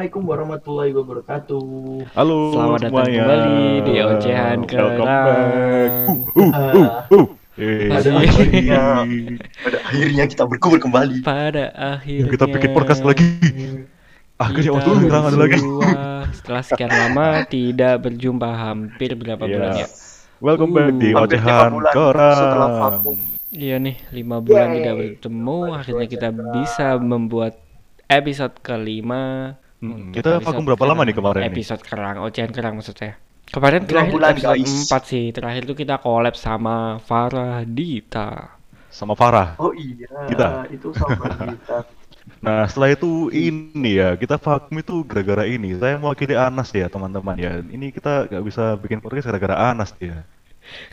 Assalamualaikum warahmatullahi wabarakatuh. Halo Selamat datang semuanya. kembali di Ocehan back. Uh, uh, uh, uh. Eh, Pada akhirnya, pada akhirnya kita berkumpul kembali. Pada akhirnya kita bikin podcast lagi. Akhirnya waktu ngerang ada lagi. Setelah sekian lama tidak berjumpa hampir berapa Iya. bulan ya? Welcome back di Ocehan vakum. Iya nih, lima bulan Yeay. tidak bertemu, akhirnya kita bisa membuat episode kelima. Hmm, kita episode vakum berapa lama nih kemarin nih? Episode kerang, Ocehan Kerang maksud saya. Kemarin Dua terakhir bulan, episode guys. 4 sih, terakhir tuh kita collab sama Farah Dita. Sama Farah. Oh iya, Kita. itu sama kita. Nah setelah itu ini ya kita vakum itu gara-gara ini. Saya mewakili Anas ya teman-teman ya. Ini kita nggak bisa bikin podcast gara-gara Anas ya.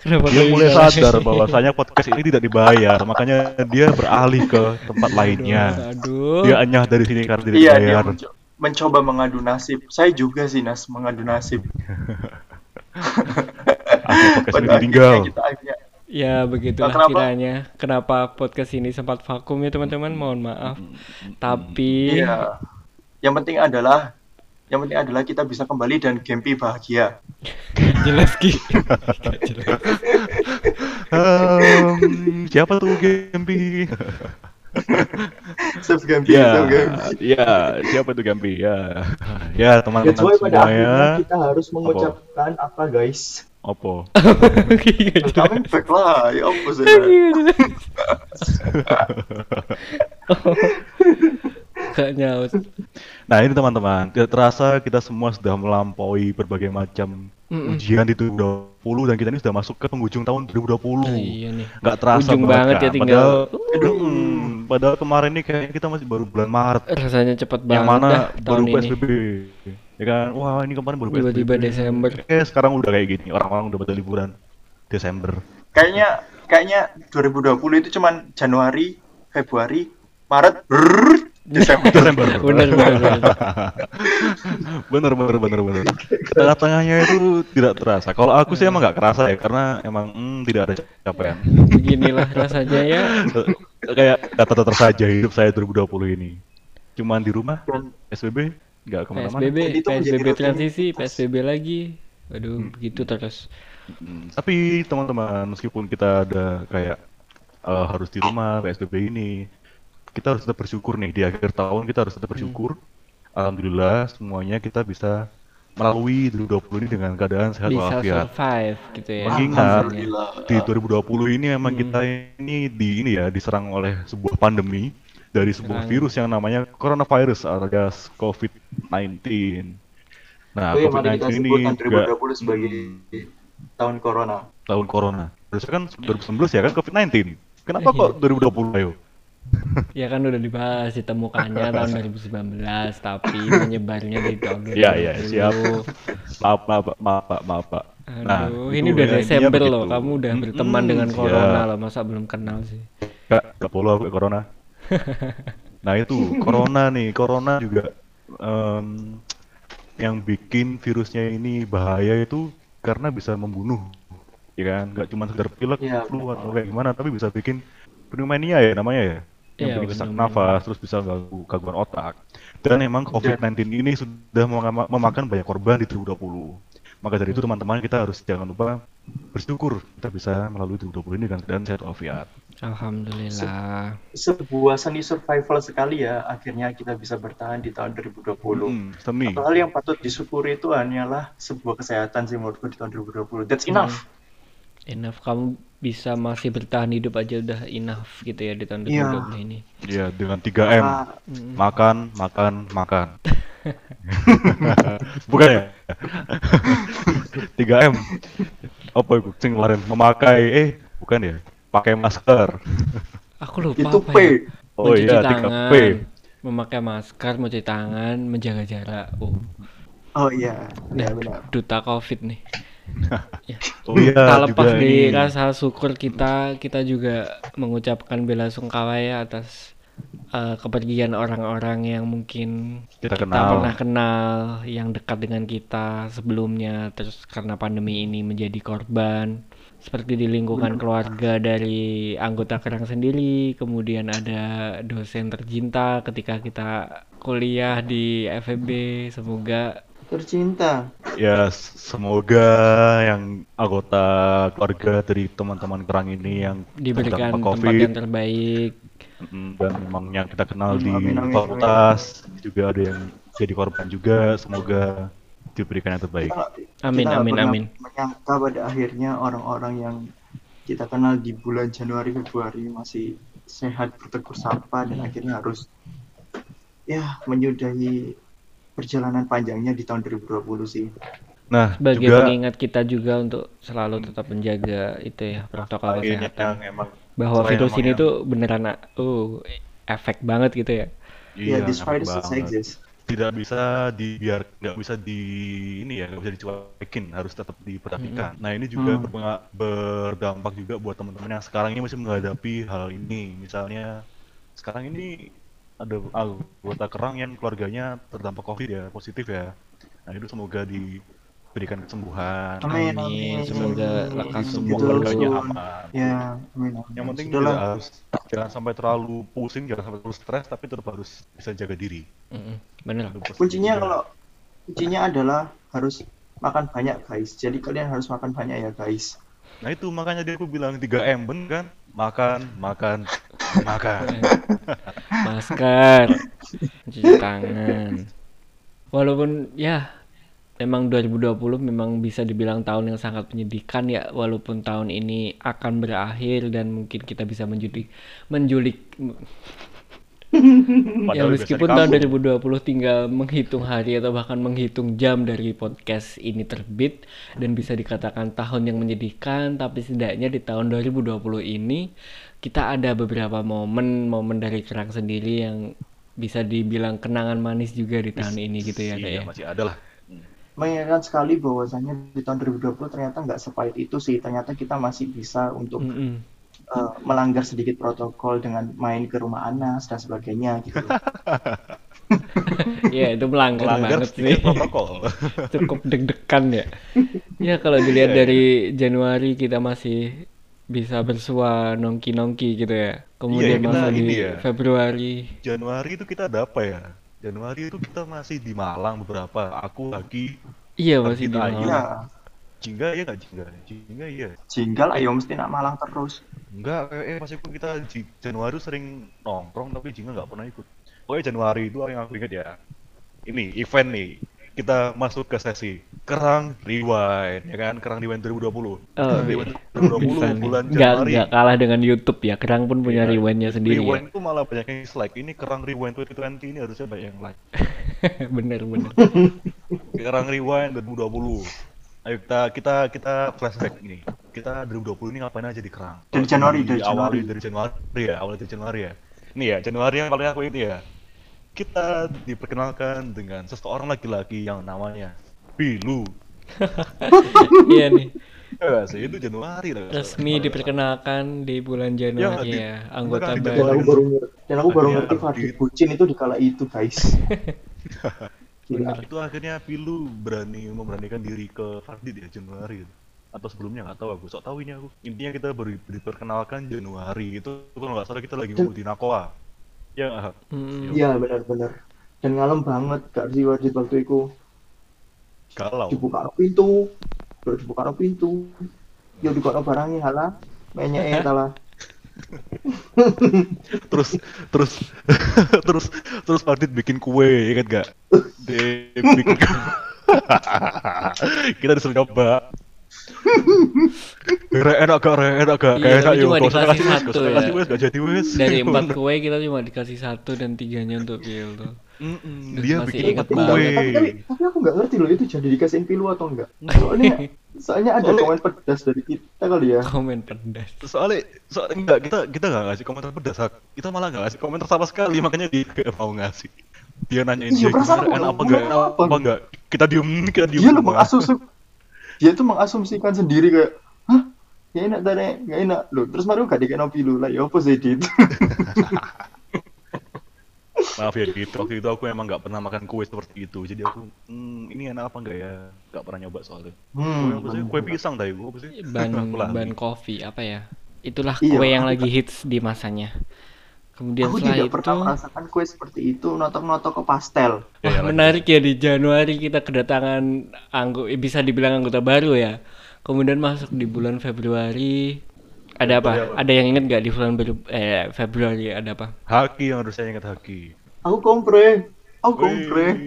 Kenapa Dia mulai bisa? sadar bahwasanya podcast ini tidak dibayar, makanya dia beralih ke tempat lainnya. Aduh. Dia anyah dari sini karena tidak Iya, dia dibayar. menco- mencoba mengadu nasib. Saya juga sih Nas mengadu nasib. Akhirnya podcast Pada akhirnya kita akhirnya Ya begitulah Kenapa? kiranya. Kenapa podcast ini sempat vakum ya teman-teman? Mohon maaf. Tapi Iya. Yang penting adalah yang penting adalah kita bisa kembali dan Gempi bahagia. jelas Ki. Jelas. Siapa tuh Gempi? Save Gempi, ya, ya, siapa tuh Gempi? Ya, ya teman-teman That's why pada akhirnya semuanya. kita harus mengucapkan apa guys? Opo. Gak jelas. Coming back lah, ya apa sih? Gak nyaut. Nah ini teman-teman, tidak terasa kita semua sudah melampaui berbagai macam Mm-mm. ujian di 2020 dan kita ini sudah masuk ke penghujung tahun 2020. Oh, iya nih. Nggak terasa Ujung banget ya tinggal. Padahal, Hmm, padahal kemarin ini kayaknya kita masih baru bulan Maret. Rasanya cepet yang banget mana dah baru tahun ini. PSBB. Ya kan? Wah, ini kemarin baru PSBB. Tiba-tiba Desember. Eh, sekarang udah kayak gini. Orang-orang udah pada liburan Desember. Kayaknya kayaknya 2020 itu cuman Januari, Februari, Maret, brrrr, Desember. Desember. Bener bener. bener. bener bener bener bener. Tengah-tengahnya itu tidak terasa. Kalau aku sih emang nggak kerasa ya, karena emang hmm, tidak ada capaian. Beginilah rasanya ya. Kayak kata-kata saja hidup saya 2020 ini. Cuman di rumah, SBB, nggak ke mana-mana. PSBB, PSBB rutinitas. transisi, PSBB lagi. Aduh, begitu terus. Hmm, Tapi teman-teman, meskipun kita ada kayak eh, harus di rumah PSBB ini, kita harus tetap bersyukur nih di akhir tahun kita harus tetap bersyukur. Alhamdulillah semuanya kita bisa melalui 2020 ini dengan keadaan sehat Bisa walafiat. survive gitu ya. Mengingat Alhamdulillah. di 2020 ini memang Hmm. kita ini di ini ya diserang oleh sebuah pandemi dari sebuah Serang. virus yang namanya coronavirus alias COVID-19. Nah, itu yang mana kita COVID-19 ini juga 2020 sebagai tahun corona. tahun corona. Harusnya kan 2019 ya kan COVID-19. Kenapa Iya. kok 2020 ayo? Ya kan udah dibahas ditemukannya tahun 2019 tapi menyebarnya di tahun 2020. Iya, iya, siap. Maaf, maaf, Pak. maaf, Pak, maaf, Pak. Aduh, itu ini udah ya, intinya Desember loh. begitu. Kamu udah berteman dengan siap. corona loh. Masa belum kenal sih? Gak, gak follow aku corona. nah itu corona nih, corona juga em, yang bikin virusnya ini bahaya itu karena bisa membunuh, ya kan? Gak cuma sekedar pilek, Iya, flu atau kayak gimana, tapi bisa bikin pneumonia ya namanya ya, yang Iya, bikin sesak nafas, terus bisa ganggu gangguan otak. Dan emang COVID-19 ini sudah mema- memakan banyak korban di 2020. Maka dari itu teman-teman kita harus jangan lupa bersyukur kita bisa melalui 2020 ini dengan keadaan sehat walafiat. Alhamdulillah. Sebuah seni survival sekali ya, akhirnya kita bisa bertahan di tahun 2020. Hmm, seni. Hal yang patut disyukuri itu hanyalah sebuah kesehatan sih menurutku di tahun 2020. That's enough. Enough kamu bisa masih bertahan hidup aja udah enough gitu ya di tahun Iya. 2020 ini. Ya, dengan 3M. Ah, Mm. Makan, makan, makan. Bukan ya? 3M. Apa itu? Sing kemarin memakai eh bukan ya? Pakai masker. Aku lupa itu apa P. ya? Oh Mencuci iya, tangan, 3P. memakai masker, mencuci tangan, menjaga jarak. Oh, Oh iya, benar benar. duta COVID nih. Ya. Oh iya, tak lepas ini. rasa syukur kita, kita juga mengucapkan bela sungkawa ya atas eh, kepergian orang-orang yang mungkin Kita kita kenal. pernah kenal, yang dekat dengan kita sebelumnya, terus karena pandemi ini menjadi korban. seperti di lingkungan keluarga dari anggota kerang sendiri, kemudian ada dosen tercinta ketika kita kuliah di FEB. Semoga Tercinta. Ya, semoga yang anggota keluarga dari teman-teman kerang ini yang diberikan tempat yang terbaik. Dan memang yang kita kenal Hmm, di amin, amin, fakultas juga ada yang jadi korban juga. Semoga diberikan yang terbaik. Kita Amin, kita amin, amin. Menyangka pada akhirnya orang-orang yang kita kenal di bulan Januari Februari masih sehat bertegur sapa dan akhirnya harus ya menyudahi perjalanan panjangnya di tahun 2020 sih. Nah, Sebagai juga pengingat kita juga untuk selalu tetap menjaga itu ya protokol lainnya yang kesehatan. emang Bahwa virus emang ini yang- tuh beneran uh, efek banget gitu ya. Ya, iya, this ngefek virus exists. tidak bisa dibiar nggak bisa di ini ya nggak bisa dicuekin harus tetap diperhatikan. Nah ini juga Hmm. berdampak juga buat teman-teman yang sekarang ini masih menghadapi hal ini. Misalnya sekarang ini ada anggota kerang yang keluarganya terdampak covid ya positif ya. Nah itu semoga diberikan kesembuhan. Amin, Amin. amin. Semoga lekas Semua sembuh. keluarganya Betul. aman. Ya, amin. amin. Yang penting Sudahlah. tidak harus jangan sampai terlalu pusing, jangan sampai terlalu stres, tapi tetap harus bisa jaga diri. Bener. Itu pasti kuncinya juga. kalau kuncinya adalah harus makan banyak guys. Jadi kalian harus makan banyak ya guys. Nah itu makanya dia aku bilang 3M ben kan makan makan makan. Masker, cuci tangan. Walaupun ya memang 2020 memang bisa dibilang tahun yang sangat menyedihkan ya. Walaupun tahun ini akan berakhir dan mungkin kita bisa menjulik menjulik ya Padahal meskipun tahun di kampung. 2020 tinggal menghitung hari atau bahkan menghitung jam dari podcast ini terbit dan bisa dikatakan tahun yang menyedihkan tapi setidaknya di tahun 2020 ini kita ada beberapa momen-momen dari kerang sendiri yang bisa dibilang kenangan manis juga di tahun ini gitu ya Iya, kayak masih ada lah Mengingatkan sekali bahwasanya di tahun 2020 ternyata nggak sepahit itu sih. Ternyata kita masih bisa untuk Mm-mm. Eh, melanggar sedikit protokol dengan main ke rumah Anas dan sebagainya gitu. Iya itu melanggar, melanggar banget sih sedikit protokol cukup deg-degan ya. Ya kalau dilihat Iya. dari Januari kita masih bisa bersua nongki-nongki gitu ya. Kemudian Iya, kita masuk di ya. Februari. Januari itu kita ada apa ya Januari itu kita masih di Malang beberapa aku lagi Iya masih di Malang. Iya, Jingga ya nggak Jingga Jingga iya jinggal ayo mesti nak malang terus. Enggak, kayak eh, pas itu kita di Januari sering nongkrong tapi Jingga nggak pernah ikut. Pokoknya Januari itu yang aku ingat ya. Ini event nih. Kita masuk ke sesi Kerang Rewind, ya kan? Kerang Rewind 2020. Oh, Kerang iya. Rewind 2020 Bisa nih. bulan Januari. nggak kalah dengan YouTube ya. Kerang pun punya Iya. rewindnya sendiri Rewind itu malah banyak yang dislike. Ini Kerang Rewind 2020 ini harusnya banyak yang like. ya. bener bener. Kerang Rewind 2020. Ayo kita kita kita flashback ini. Kita 2020 ini ngapain aja di Kerang? Dari Januari, dari Januari. dari Januari ya, awal dari Januari ya. Ini ya, Januari yang paling aku ini ya. Kita diperkenalkan dengan seseorang laki-laki yang namanya Bilu. Iya nih. Ya sih, itu Januari lah. Resmi diperkenalkan di bulan Januari di- ya. Anggota di Dan baru. aku baru ngerti, dan aku baru ngerti. Fadil bucin itu di kala itu guys. Gila. Itu akhirnya Pilu berani memberanikan diri ke Fardit ya Januari atau sebelumnya nggak tahu aku sok tahu ini aku intinya kita baru diperkenalkan Januari itu kalau nggak salah kita lagi di Nakoa ya? Mm-mm. Iya benar-benar. Dan ngalem banget Kak Ri Wadid waktu itu galau dibuka no pintu, terus dibuka no pintu, yo dibuka no barangnya halah, mainnya eh salah. terus terus terus terus Fardit bikin kue ingat gak dia bikin kita disuruh nyoba. Re enak gak, re enak gak, Iya, kayak enak yuk, cuma gak usah dikasih kasih gak satu usah ya. kasih wes, gak jadi wes. Dari empat kue kita cuma dikasih satu dan tiganya untuk Bill tuh. Mm-mm, Terus dia bikin ingat kue banget. Tapi, tapi, tapi aku nggak ngerti loh itu jadi dikasihin pilu atau enggak. Soalnya soalnya ada Soalnya- komen pedas dari kita kali ya. Komen pedas. soalnya soalnya enggak kita kita nggak ngasih komentar pedas Hak. kita malah nggak ngasih komentar sama sekali makanya dia nggak mau ngasih dia nanyain Iya, dia perasaan gimana, apa enggak apa? apa enggak kita diem kita diem Dia lo semua. mengasumsi dia tuh mengasumsikan sendiri kayak hah ya enak tadi nggak enak loh terus baru gak dikasih pilu lah ya apa sih dit Maaf ya gitu, waktu itu aku emang nggak pernah makan kue seperti itu. Jadi aku, hmm, ini enak apa enggak ya? Nggak pernah nyoba soalnya. Kue Hmm, sih? Kue pisang tadi, kue apa sih? ban ban kopi apa ya itulah Iya, kue yang aku- lagi hits di masanya kemudian Aku setelah tidak itu pernah merasakan kue seperti itu, notok-notok ke pastel. wah Ya, menarik ya di Januari kita kedatangan anggo eh, bisa dibilang anggota baru ya kemudian masuk di bulan Februari ada apa ada yang inget gak di bulan baru eh Februari ada apa Haki yang harus saya ingat Haki. Aku kompre, aku kompre.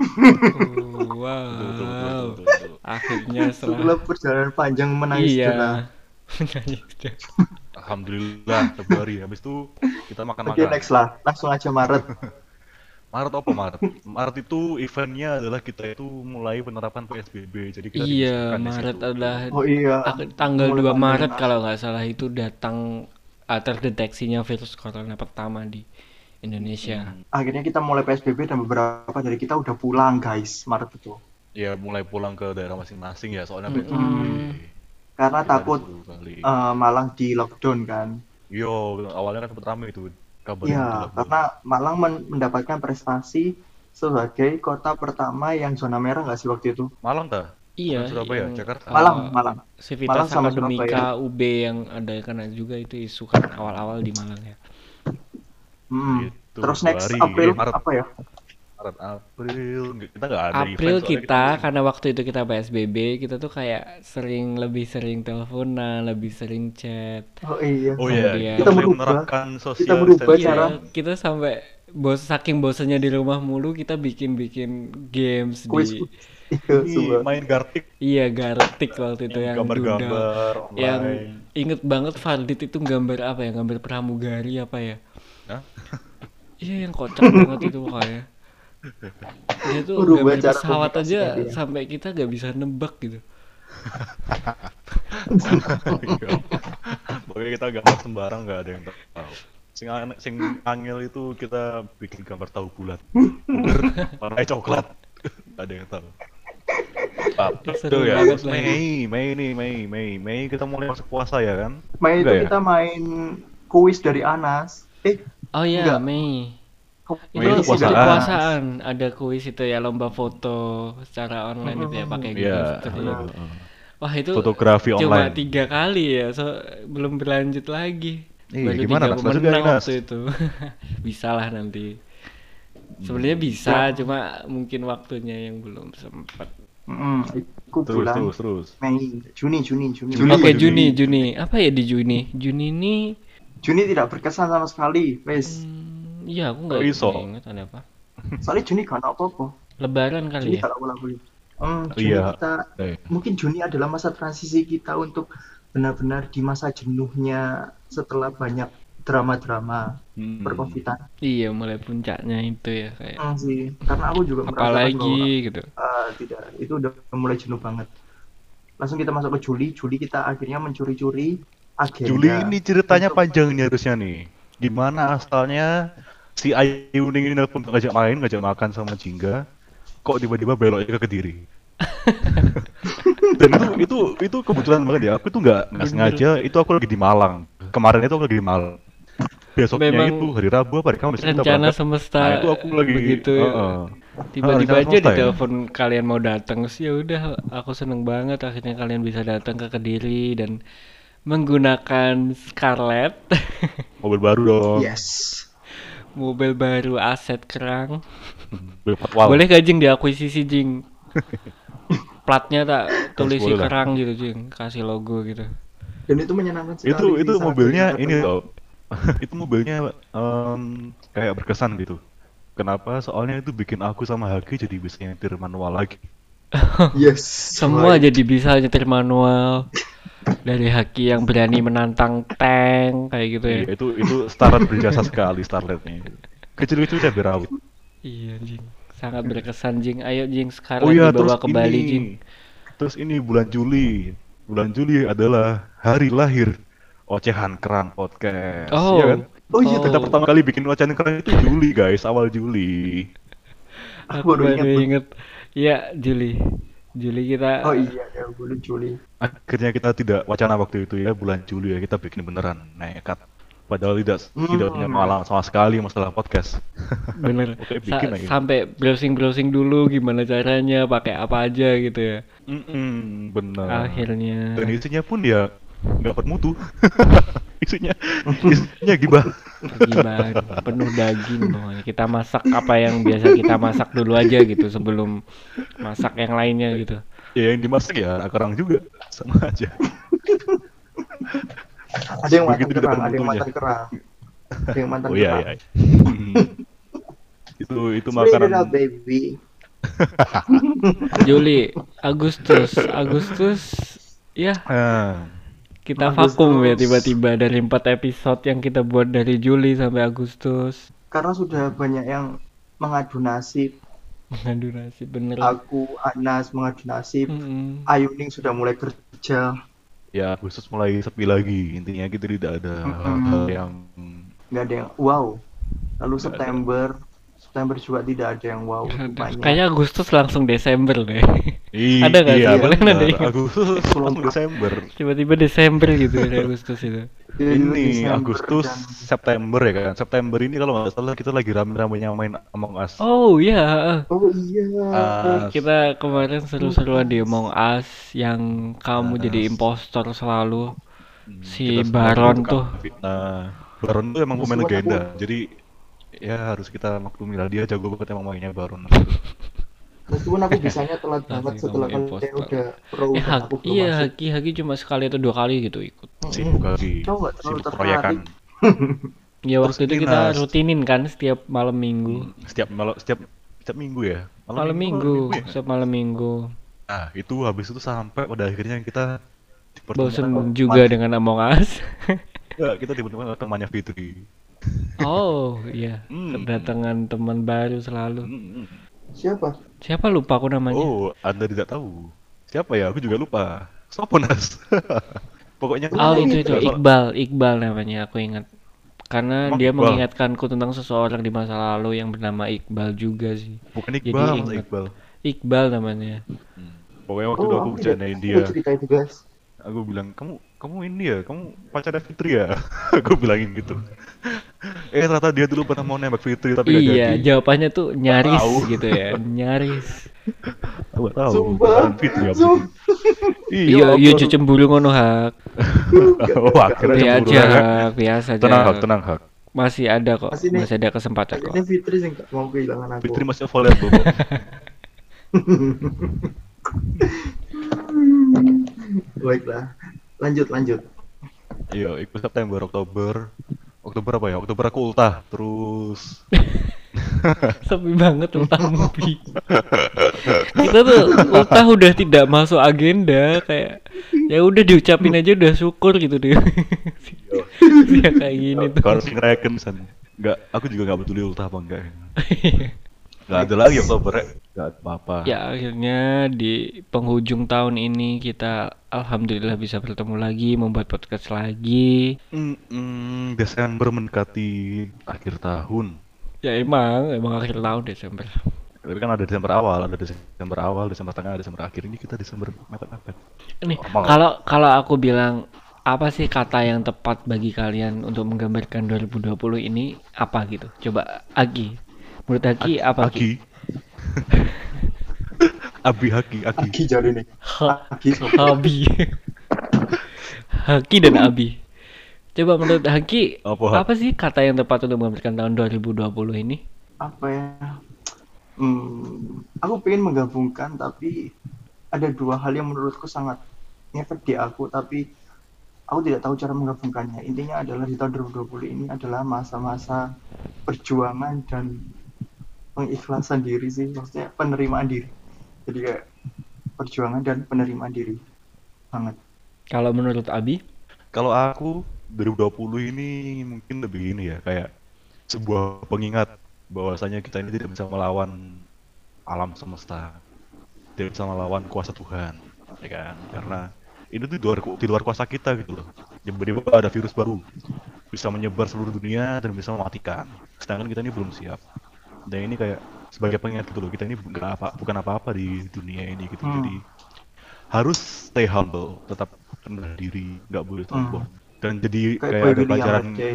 Oh, Betul, betul, betul, wow betul, betul. akhirnya Setelah setelah perjalanan panjang menangis iya. Menangis. Alhamdulillah Februari. Habis itu kita Oke makan-makan. next lah, langsung aja Maret. Maret apa Maret? Maret itu eventnya adalah kita itu mulai penerapan PSBB. Jadi kita iya Maret situ. adalah Oh iya. Tanggal 2 Mulai Maret pandemi. kalau nggak salah itu datang ah, terdeteksinya virus corona pertama di Indonesia. Akhirnya kita mulai PSBB dan beberapa dari kita udah pulang guys Maret itu. Ya mulai pulang ke daerah masing-masing ya soalnya. PSBB. Karena Kita takut balik. eh, Malang di lockdown kan. Yo, awalnya kan sempat ramai itu Iya, lockdown. karena Malang men- mendapatkan prestasi sebagai kota pertama yang zona merah nggak sih waktu itu? Malang dah. Iya, Surabaya, yang, Jakarta. eh, Malang, Malang. Civitas Malang sama Akademika UB yang ada karena juga itu isu kan awal-awal di Malang ya. Hmm. Gitu, Terus next April Maret. apa ya? Maret, April, kita nggak ada event April soalnya kita karena waktu itu kita PSBB kita tuh kayak sering lebih sering teleponan, lebih sering chat. Oh iya. Oh iya, kita Kita social Kita merubah distancing. cara- Iya, kita sampai bos saking bosannya di rumah mulu kita bikin-bikin games Kuis. di Iya, main Gartic, iya Gartic waktu itu yang gambar-gambar yang inget banget Valdit itu gambar apa ya? Gambar pramugari apa ya? Hah? iya yang kocak banget itu pokoknya dia tuh gambar cara pesawat aja dia. sampai kita gak bisa nebak gitu Pokoknya kita gambar sembarang nggak ada yang tahu. Sing, an- sing angel itu kita bikin gambar tahu bulat. Warnanya coklat. Nggak ada yang tahu. Itu ya? Mei, Mei nih, Mei, Mei, Mei kita mulai masuk puasa ya kan? Main itu ya? kita main kuis dari Anas. Eh, oh iya. Mei Mei itu itu puasaan. puasaan ada kuis itu ya lomba foto secara online itu ya pakai Google Iya. Street wah itu Fotografi cuma online. tiga kali ya so belum berlanjut lagi Iya, baru gimana, tiga Nas? Lanjut menang gak, Nas? waktu itu bisa lah nanti sebenarnya bisa cuma mungkin waktunya yang belum sempat mm, itu Terus, bulan terus, terus. Mei, Juni, Juni, Juni. Juli, oke Juni. Juni Juni apa ya di Juni Juni ini Juni tidak berkesan sama sekali, wes. hmm, iya aku nggak Kok iso? ingat ada apa Soalnya Juni ada apa-apa. Lebaran Juni kali ya kalau lagu Hmm, Oh, Juni iya. kita Eh, mungkin Juni adalah masa transisi kita untuk benar-benar di masa jenuhnya setelah banyak drama-drama hmm. perkovitan. iya mulai puncaknya itu ya kayak Hmm, sih, karena aku juga bahwa apalagi gitu Ah, tidak itu udah mulai jenuh banget langsung kita masuk ke Juli Juli kita akhirnya mencuri-curi agenda Juli ini ceritanya untuk- panjang nih harusnya nih. Gimana asalnya si Ayu Ning ini nelpon ngajak main, ngajak makan sama Jingga, kok tiba-tiba beloknya ke Kediri. Dan itu itu itu kebetulan banget ya. Aku tuh nggak nggak sengaja. Itu aku lagi di Malang. Kemarin itu aku lagi di Malang. Besoknya Memang itu hari Rabu apa hari Kamis rencana semesta Nah, itu aku lagi begitu Heeh. tiba-tiba rencana aja semesta ya? ditelepon kalian mau datang sih ya udah aku seneng banget akhirnya kalian bisa datang ke Kediri dan menggunakan Scarlett. Mobil baru dong. yes. Mobil baru aset kerang. Patwal. boleh gak Jing diakuisisi Jing? Platnya tak tulisi boleh lah. kerang gitu Jing. Kasih logo gitu. Dan itu menyenangkan sekali itu itu mobilnya ini ketemu. loh. Itu mobilnya em, kayak berkesan gitu. Kenapa? Soalnya itu bikin aku sama Haki jadi bisa nyetir manual lagi. Yes. Semua Right. jadi bisa nyetir manual dari Haki yang berani menantang tank kayak gitu ya. Iya, itu itu Starlet berjasa sekali Starletnya kecil-kecil cabai rawit. Iya Jing, sangat berkesan Jing. Ayo Jing sekarang oh iya dibawa terus ke Bali ini. Jing. terus ini bulan Juli. Bulan Juli adalah hari lahir ocehan kerang podcast. Oh, Iya kan? Oh iya, kita pertama kali bikin ocehan kerang itu Juli guys. Awal Juli. Aku baru baru ingat. Iya Juli, Juli kita. oh iya ya bulan Juli akhirnya kita tidak wacana waktu itu ya bulan Juli ya kita bikin beneran nekat padahal tidak Hmm. tidak punya pengalaman sama sekali masalah podcast. bener Oke, Sa- bikin lagi. sampai browsing browsing dulu gimana caranya pakai apa aja gitu ya Mm-mm, benar. akhirnya Dan isinya pun ya nggak bermutu. isinya isinya gibah. gimana penuh daging pokoknya kita masak apa yang biasa kita masak dulu aja gitu sebelum masak yang lainnya gitu Ya yang dimasak ya kerang juga sama aja. Ada yang mantan kerang, ada yang mantan kerang. Ada yang mantan Oh iya kerang. iya. itu itu out, makanan baby. Juli Agustus Agustus ya Ah, kita Agustus. vakum ya tiba-tiba dari empat episode yang kita buat dari Juli sampai Agustus Karena sudah banyak yang mengadu nasib. mengadu nasib bener Aku, Anas mengadu nasib. Mm-mm. Ayuning sudah mulai kerja. ya Agustus mulai sepi lagi. Intinya kita tidak ada Mm-mm. hal-hal yang nggak ada yang wow. Lalu September, September juga tidak ada yang wow. kayaknya Agustus langsung Desember deh Ih, Ada nggak iya, sih? Ada yang- Agustus langsung Desember. tiba-tiba Desember gitu dari Agustus itu Jadi Ini Desember Agustus, dan- September ya kan. September ini kalau nggak salah kita lagi rame-ramenya main Among Us. oh ya Oh iya. Ah, kita kemarin seru-seruan di Among Us yang kamu Nah, jadi impostor selalu Hmm, si Baron tuh. Nah, Baron tuh emang pemain legenda. Jadi ya harus kita maklumi lah dia jago banget emang mainnya Baron. Meskipun aku bisanya telat Asli, banget setelah kalian udah pro Eh, dan Hak- aku belum iya masuk. Haki Haki cuma sekali atau dua kali gitu ikut Sibuk lagi. Sibuk proyekan. ya Terus waktu itu kita Nas. rutinin kan setiap malam minggu Hmm, Setiap malam setiap setiap minggu ya. malam minggu ya? setiap malam minggu Nah, itu habis itu sampai pada akhirnya kita bosen oleh juga dengan Among Us kita oleh temannya Fitri. Oh iya Hmm. kedatangan teman baru selalu Hmm, Siapa? siapa lupa aku namanya Oh, Anda tidak tahu. Siapa ya? Aku juga lupa. Sopo Nas? Pokoknya Oh itu itu Iqbal Iqbal namanya aku ingat karena Emang dia Iqbal? mengingatkanku tentang seseorang di masa lalu yang bernama Iqbal juga sih Bukan Jadi Iqbal, masa ingat. Iqbal. Iqbal namanya Hmm. Pokoknya waktu itu aku bercandain dia. aku cerita itu guys. Aku bilang, kamu kamu ini ya, kamu pacarnya Fitri ya? aku bilangin gitu. eh ternyata dia dulu pernah mau nembak Fitri tapi gak iya jadi. jawabannya tuh nyaris tahu. gitu ya nyaris Aku gak tahu. Sumpah. Fitri apa sih? iya iya apa- cemburu ngono hak Oh, akhirnya biasa cemburu Hak. aja biasa aja Tenang hak, tenang hak. masih ada kok Masih masih ada kesempatan kok Ini Fitri gak mau kehilangan aku. Fitri masih available kok. Baiklah. Lanjut lanjut. Iya, ikut September, Oktober. Oktober apa ya? Oktober aku ultah. Terus sepi banget utang movie kita tuh utah udah tidak masuk agenda kayak ya udah diucapin aja udah syukur gitu deh ya kayak gini tuh kalau sing reken san. Enggak, aku juga nggak peduli ultah apa enggak. Enggak ada lagi Oktober ya. Enggak ada apa-apa. ya akhirnya di penghujung tahun ini kita alhamdulillah bisa bertemu lagi membuat podcast lagi Mm-mm, Desember mendekati akhir tahun. ya emang emang akhir tahun Desember Tapi kan ada Desember awal, ada Desember awal, Desember tengah, Desember akhir. Ini kita Desember mepet-mepet. Nih, kalau kalau aku bilang apa sih kata yang tepat bagi kalian untuk menggambarkan 2020 ini apa gitu? Coba Agi. Menurut Agi apa Agi? Aki. Abi Haki, Aki. Agi jadi nih. Ha-. Habi. Haki dan Abi. Coba menurut Haki Apa, apa sih kata yang tepat untuk menggambarkan tahun 2020 ini? Apa ya? Hmm, aku pengen menggabungkan tapi ada dua hal yang menurutku sangat ngefek di aku tapi aku tidak tahu cara menggabungkannya. Intinya adalah di tahun 2020 ini adalah masa-masa perjuangan dan pengikhlasan diri sih, maksudnya penerimaan diri. Jadi kayak perjuangan dan penerimaan diri banget. Kalau menurut Abi? Kalau aku 2020 ini mungkin lebih ini ya kayak sebuah pengingat bahwasanya kita ini tidak bisa melawan alam semesta, tidak bisa melawan kuasa Tuhan, ya kan? Karena ini tuh di luar, di luar kuasa kita gitu loh. Tiba-tiba ada virus baru bisa menyebar seluruh dunia dan bisa mematikan. Sedangkan kita ini belum siap. Dan ini kayak sebagai pengingat gitu loh, kita ini bukan apa bukan apa-apa di dunia ini gitu. Hmm. Jadi harus stay humble, tetap rendah diri, nggak boleh Hmm. sombong. Dan jadi Kayak kayak ada pelajaran aja.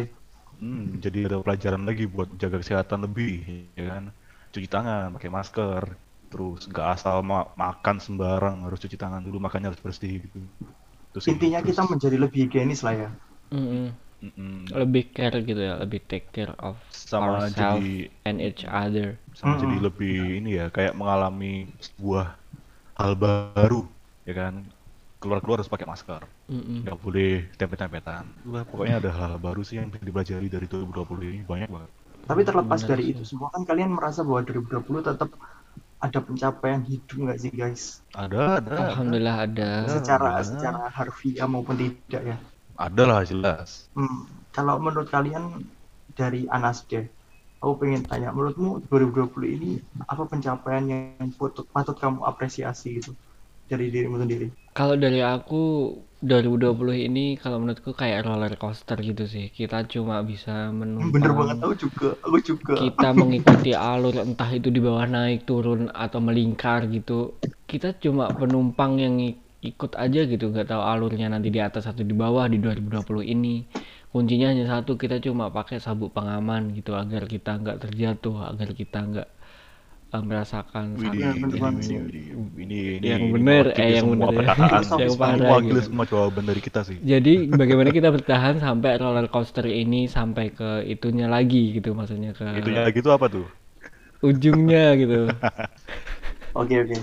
hmm, jadi ada pelajaran lagi buat jaga kesehatan lebih, ya kan? Cuci tangan, pakai masker, terus nggak asal ma- makan sembarang, harus cuci tangan dulu, makannya harus bersih gitu. Terus Intinya kita menjadi lebih higienis lah ya. Mm-mm. Mm-mm. lebih care gitu ya lebih take care of sama ourselves jadi and each other sama jadi Mm-mm. lebih ini ya kayak mengalami sebuah hal baru ya kan keluar-keluar harus pakai masker Mm-mm. nggak boleh tempet-tempetan Itulah pokoknya ada hal baru sih yang bisa dipelajari dari 2020 ini banyak banget Tapi terlepas Benar dari sih. itu semua kan kalian merasa bahwa 2020 tetap ada pencapaian hidup nggak sih guys? ada ada alhamdulillah ada. Secara ada. secara harfiah maupun tidak ya. Ada lah jelas Hmm, kalau menurut kalian dari Anas deh, aku pengen tanya, menurutmu 2020 ini apa pencapaian yang patut, patut kamu apresiasi gitu dari dirimu sendiri? kalau dari aku 2020 ini kalau menurutku kayak roller coaster gitu sih kita cuma bisa Bener banget menumpang aku juga, aku juga. kita mengikuti alur entah itu di bawah naik turun atau melingkar gitu kita cuma penumpang yang ikut aja gitu nggak tahu alurnya nanti di atas atau di bawah di 2020 ini kuncinya hanya satu kita cuma pakai sabuk pengaman gitu agar kita nggak terjatuh agar kita nggak eh, merasakan sakit ini, ini, ini, ini, ini, Yang mewakili eh, yang bener ya. Yang parah gitu. semua jawaban dari kita sih. jadi bagaimana kita bertahan sampai roller coaster ini sampai ke itunya lagi gitu maksudnya ke Itunya gitu apa tuh? ujungnya gitu Oke oke.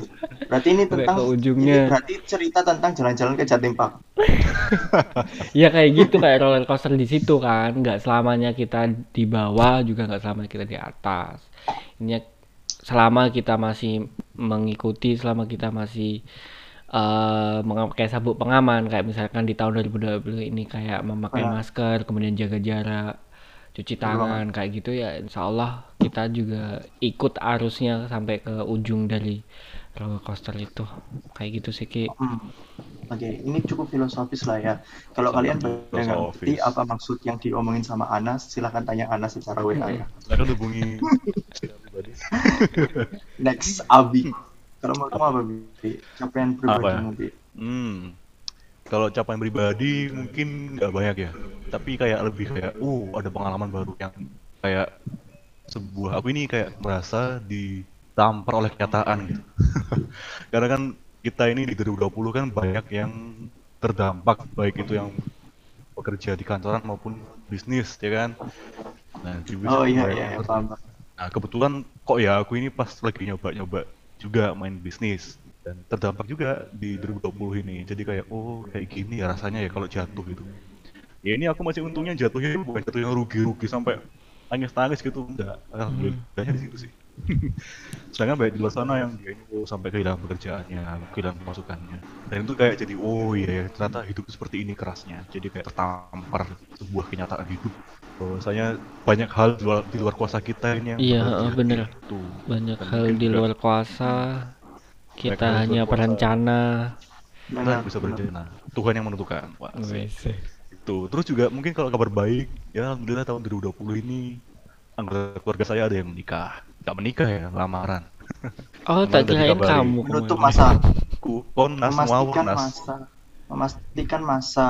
Berarti ini Sampai tentang ke ujungnya. ini berarti cerita tentang jalan-jalan ke Jatim Park. Ya kayak gitu kayak roller coaster di situ kan, nggak selamanya kita di bawah juga nggak selamanya kita di atas. Ini selama kita masih mengikuti, selama kita masih eh memakai sabuk pengaman kayak misalkan di tahun 2020 ini kayak memakai Ah. masker, kemudian jaga jarak, cuci Betul tangan kayak gitu ya insya Allah kita juga ikut arusnya sampai ke ujung dari roller coaster itu. Kayak gitu sih Ki. Hmm. Oke, ini cukup filosofis lah ya. Kalau kalian filosofis. apa maksud yang diomongin sama Anas, silahkan tanya Anas secara WA ya. Silakan hubungi pribadi. Next, Abi. Kalau mau kamu apa, Bi? Capaian Apa ya? pribadimu, Bi? Hmm. Kalau capaian pribadi mungkin nggak banyak ya, tapi kayak lebih kayak, uh, ada pengalaman baru yang kayak sebuah aku ini kayak merasa ditampar oleh kenyataan gitu. Karena kan kita ini di 2020 kan banyak yang terdampak baik itu yang bekerja di kantoran maupun bisnis ya kan. Nah, di bisnis Oh iya iya, iya, paham. Nah, kebetulan kok ya aku ini pas lagi nyoba-nyoba juga main bisnis dan terdampak juga di 2020 ini. Jadi kayak oh kayak gini ya rasanya ya kalau jatuh gitu. Ya ini aku masih untungnya jatuhnya bukan jatuh yang rugi-rugi sampai nangis-nangis gitu enggak. Alhamdulillahnya di situ sih. Sedangkan banyak di luar sana yang dia ini oh, sampai kehilangan pekerjaannya, kehilangan pemasukannya. Dan itu kayak jadi oh iya ya ternyata hidup seperti ini kerasnya. Jadi kayak tertampar sebuah kenyataan hidup bahwasanya banyak hal di luar, di luar kuasa kita ini yang Iya, terjadi. bener. Gitu. banyak Dan hal di luar kuasa kita hanya kita Benar, bisa berencana. Tuhan yang menentukan. Wah, asik. Wes. Itu. Terus juga mungkin kalau kabar baik, ya alhamdulillah tahun 2020 ini anggota keluarga saya ada yang menikah. Nggak menikah ya, lamaran. oh tak kirain kamu Menutup masa, Aku konas mau memastikan nas. masa, memastikan masa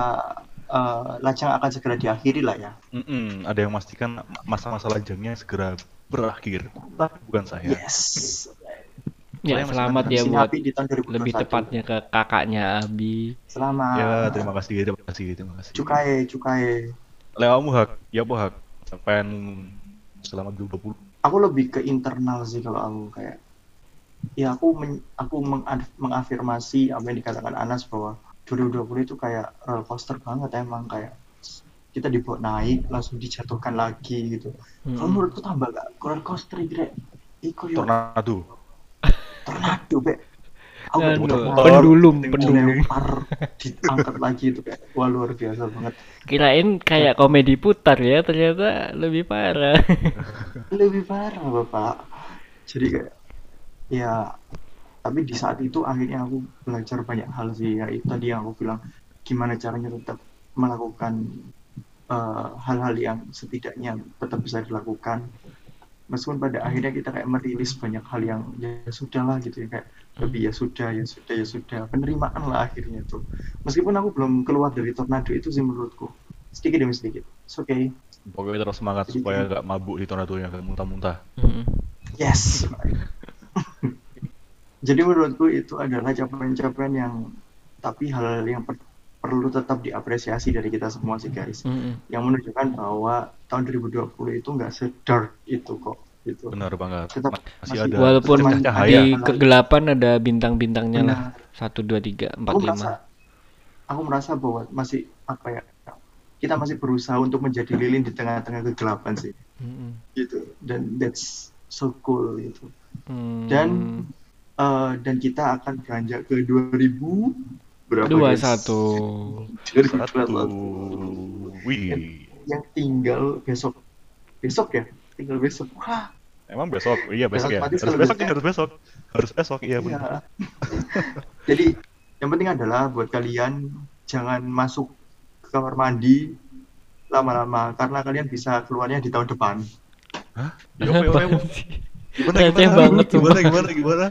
eh, lajang akan segera diakhiri lah ya. Mm-mm, ada yang memastikan masa-masa lajangnya segera berakhir. Tapi bukan saya. Yes. Ya selamat ya buat Abi di tahun 2021. lebih tepatnya ke kakaknya Abi Selamat. Ya, terima kasih, terima kasih, terima kasih. Cukai, cukai. Lewamu hak, ya apa hak? Sampai selama 2020. Aku lebih ke internal sih kalau aku kayak ya aku men- aku mengad- mengafirmasi apa yang dikatakan Anas bahwa 2020 itu kayak roller coaster banget emang kayak kita dibawa naik langsung dijatuhkan lagi gitu. Hmm. Kalau menurutku tambah gak roller coaster rek. Iku yo Tornado. Tornado be. Aku Anu, bener-bener pendulum pendulum. dilempar diangkat lagi itu kayak wah luar biasa banget. kirain kayak komedi putar ya ternyata lebih parah. Lebih parah bapak. Jadi kayak ya tapi di saat itu akhirnya aku belajar banyak hal sih. Ya itu tadi yang aku bilang gimana caranya tetap melakukan eh, hal-hal yang setidaknya tetap bisa dilakukan meskipun pada akhirnya kita kayak merilis banyak hal yang ya sudahlah gitu ya kayak lebih ya sudah ya sudah ya sudah penerimaan lah akhirnya tuh meskipun aku belum keluar dari tornado itu sih menurutku sedikit demi sedikit. It's okay. Pokoknya terus semangat supaya gak mabuk di tornado-nya, gak muntah-muntah. Mm-mm. Yes. Jadi menurutku itu adalah capaian-capaian yang tapi hal yang per- perlu tetap diapresiasi dari kita semua sih guys. Mm-mm. Yang menunjukkan bahwa tahun 2020 itu nggak sedark itu kok gitu. Benar banget. Tetap Masih masih- ada Walaupun cahaya. di kegelapan ada bintang-bintangnya lah. Satu, dua, tiga, empat, Aku merasa lima. aku merasa bahwa masih apa ya kita masih berusaha untuk menjadi lilin di tengah-tengah kegelapan sih Mm-mm. gitu dan that's so cool gitu Hmm. dan eh, dan kita akan beranjak ke 2000 berapa dua guys? satu. 2021. Satu. Wih. yang tinggal besok besok ya tinggal besok wah Emang besok? Iya besok ya. Harus besok ya, harus besok. Harus besok, iya benar. iya. jadi yang penting adalah buat kalian jangan masuk ke kamar mandi lama-lama karena kalian bisa keluarnya di tahun depan Ya, apa, apa, apa. sih? Gimana, Receh gimana? banget tuh. Gimana, gimana, gimana?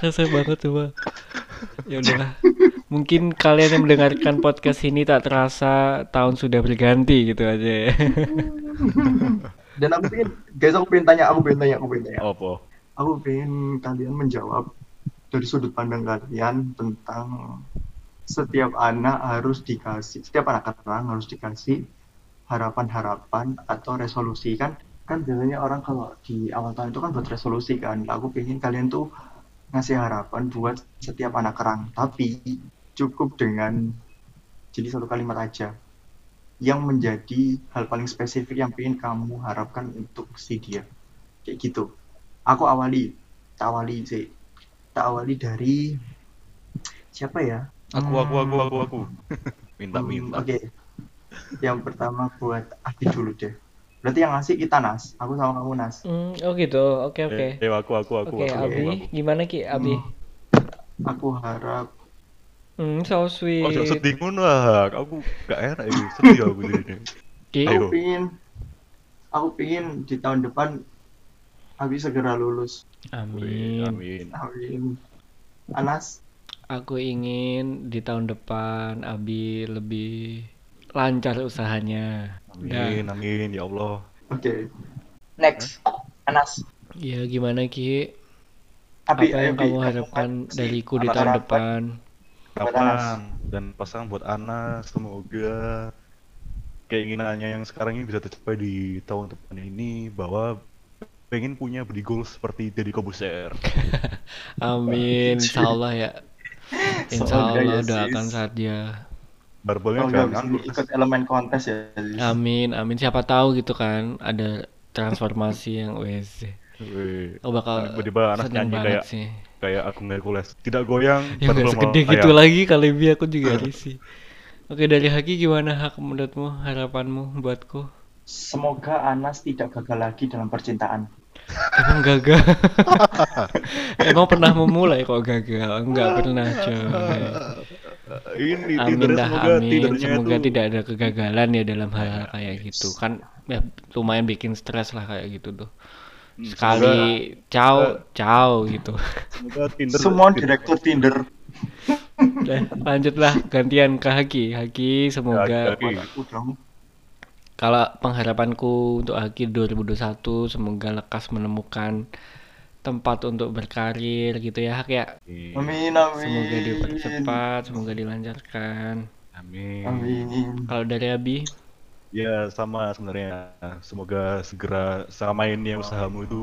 Rasanya banget coba. Ya udahlah. Mungkin kalian yang mendengarkan podcast ini tak terasa tahun sudah berganti gitu aja ya. dan aku pengen guys aku pengen tanya aku pengen tanya aku pengen tanya Apa? aku pengen kalian menjawab dari sudut pandang kalian tentang setiap anak harus dikasih setiap anak kerang harus dikasih harapan-harapan atau resolusi kan kan biasanya orang kalau di awal tahun itu kan buat resolusi kan aku pengen kalian tuh ngasih harapan buat setiap anak kerang. Tapi cukup dengan jadi satu kalimat aja yang menjadi hal paling spesifik yang pengen kamu harapkan untuk si dia. Kayak gitu. Aku awali tak awali sih. Tak awali dari siapa ya? Aku, aku, aku, aku, aku. Minta, Hmm, minta. oke. Yang pertama buat Abi dulu deh berarti yang ngasih kita Nas aku sama kamu Nas Hmm, oh gitu. Oke, oke. Eh, aku, aku, aku, Oke, aku, aku, Abi, aku. gimana Ki? Abi. aku harap Hmm, so sweet. Oh, sedih lah. Aku gak enak ini. Sedih aku di sini. Ki, Ayo. aku pingin aku pingin di tahun depan Abi segera lulus amin. Amin. amin Anas Aku ingin di tahun depan Abi lebih lancar usahanya. Amin, amin, ya Allah. oke next Anas Ya, gimana Ki? Abi Apa ayo, yang Bi. kamu harapkan kasih dariku di tahun harapan? depan? Buat Kapan dan pasang buat Anas, semoga keinginannya yang sekarang ini bisa tercapai di tahun depan ini bahwa pengen punya body goals seperti Deddy Kobuser. Amin, insya Allah ya. Insya Allah ya, doakan saja. Barbelnya Oh, ikut elemen kontes ya. Amin, amin. Siapa tahu gitu kan ada transformasi yang wes. Wih, Oh bakal tiba-tiba seneng nyanyi banget kayak sih. kayak Agung Hercules. Tidak goyang, Ya nggak segede gitu ayam. lagi kali bi aku juga risih. Oke dari Haki gimana hak menurutmu harapanmu buatku? Semoga Anas tidak gagal lagi dalam percintaan. Emang gagal? Emang pernah memulai kok gagal? Enggak pernah coy. Ini Amin dah semoga amin. Semoga itu tidak ada kegagalan ya dalam hal-hal kayak gitu. Kan ya lumayan bikin stres lah kayak gitu tuh. Hmm, Sekali ciao ciao gitu. semoga Tinder Semua direktur Tinder. Udah, lanjutlah gantian ke Haki. Haki Ya, semoga Haki. Dong. kalau pengharapanku untuk Haki 2021 semoga lekas menemukan tempat untuk berkarir gitu ya Hak ya. Amin, amin. Semoga dipercepat, semoga dilancarkan. Amin. Amin. Kalau dari Abi, Ya sama sebenarnya. Semoga segera samain ya usahamu itu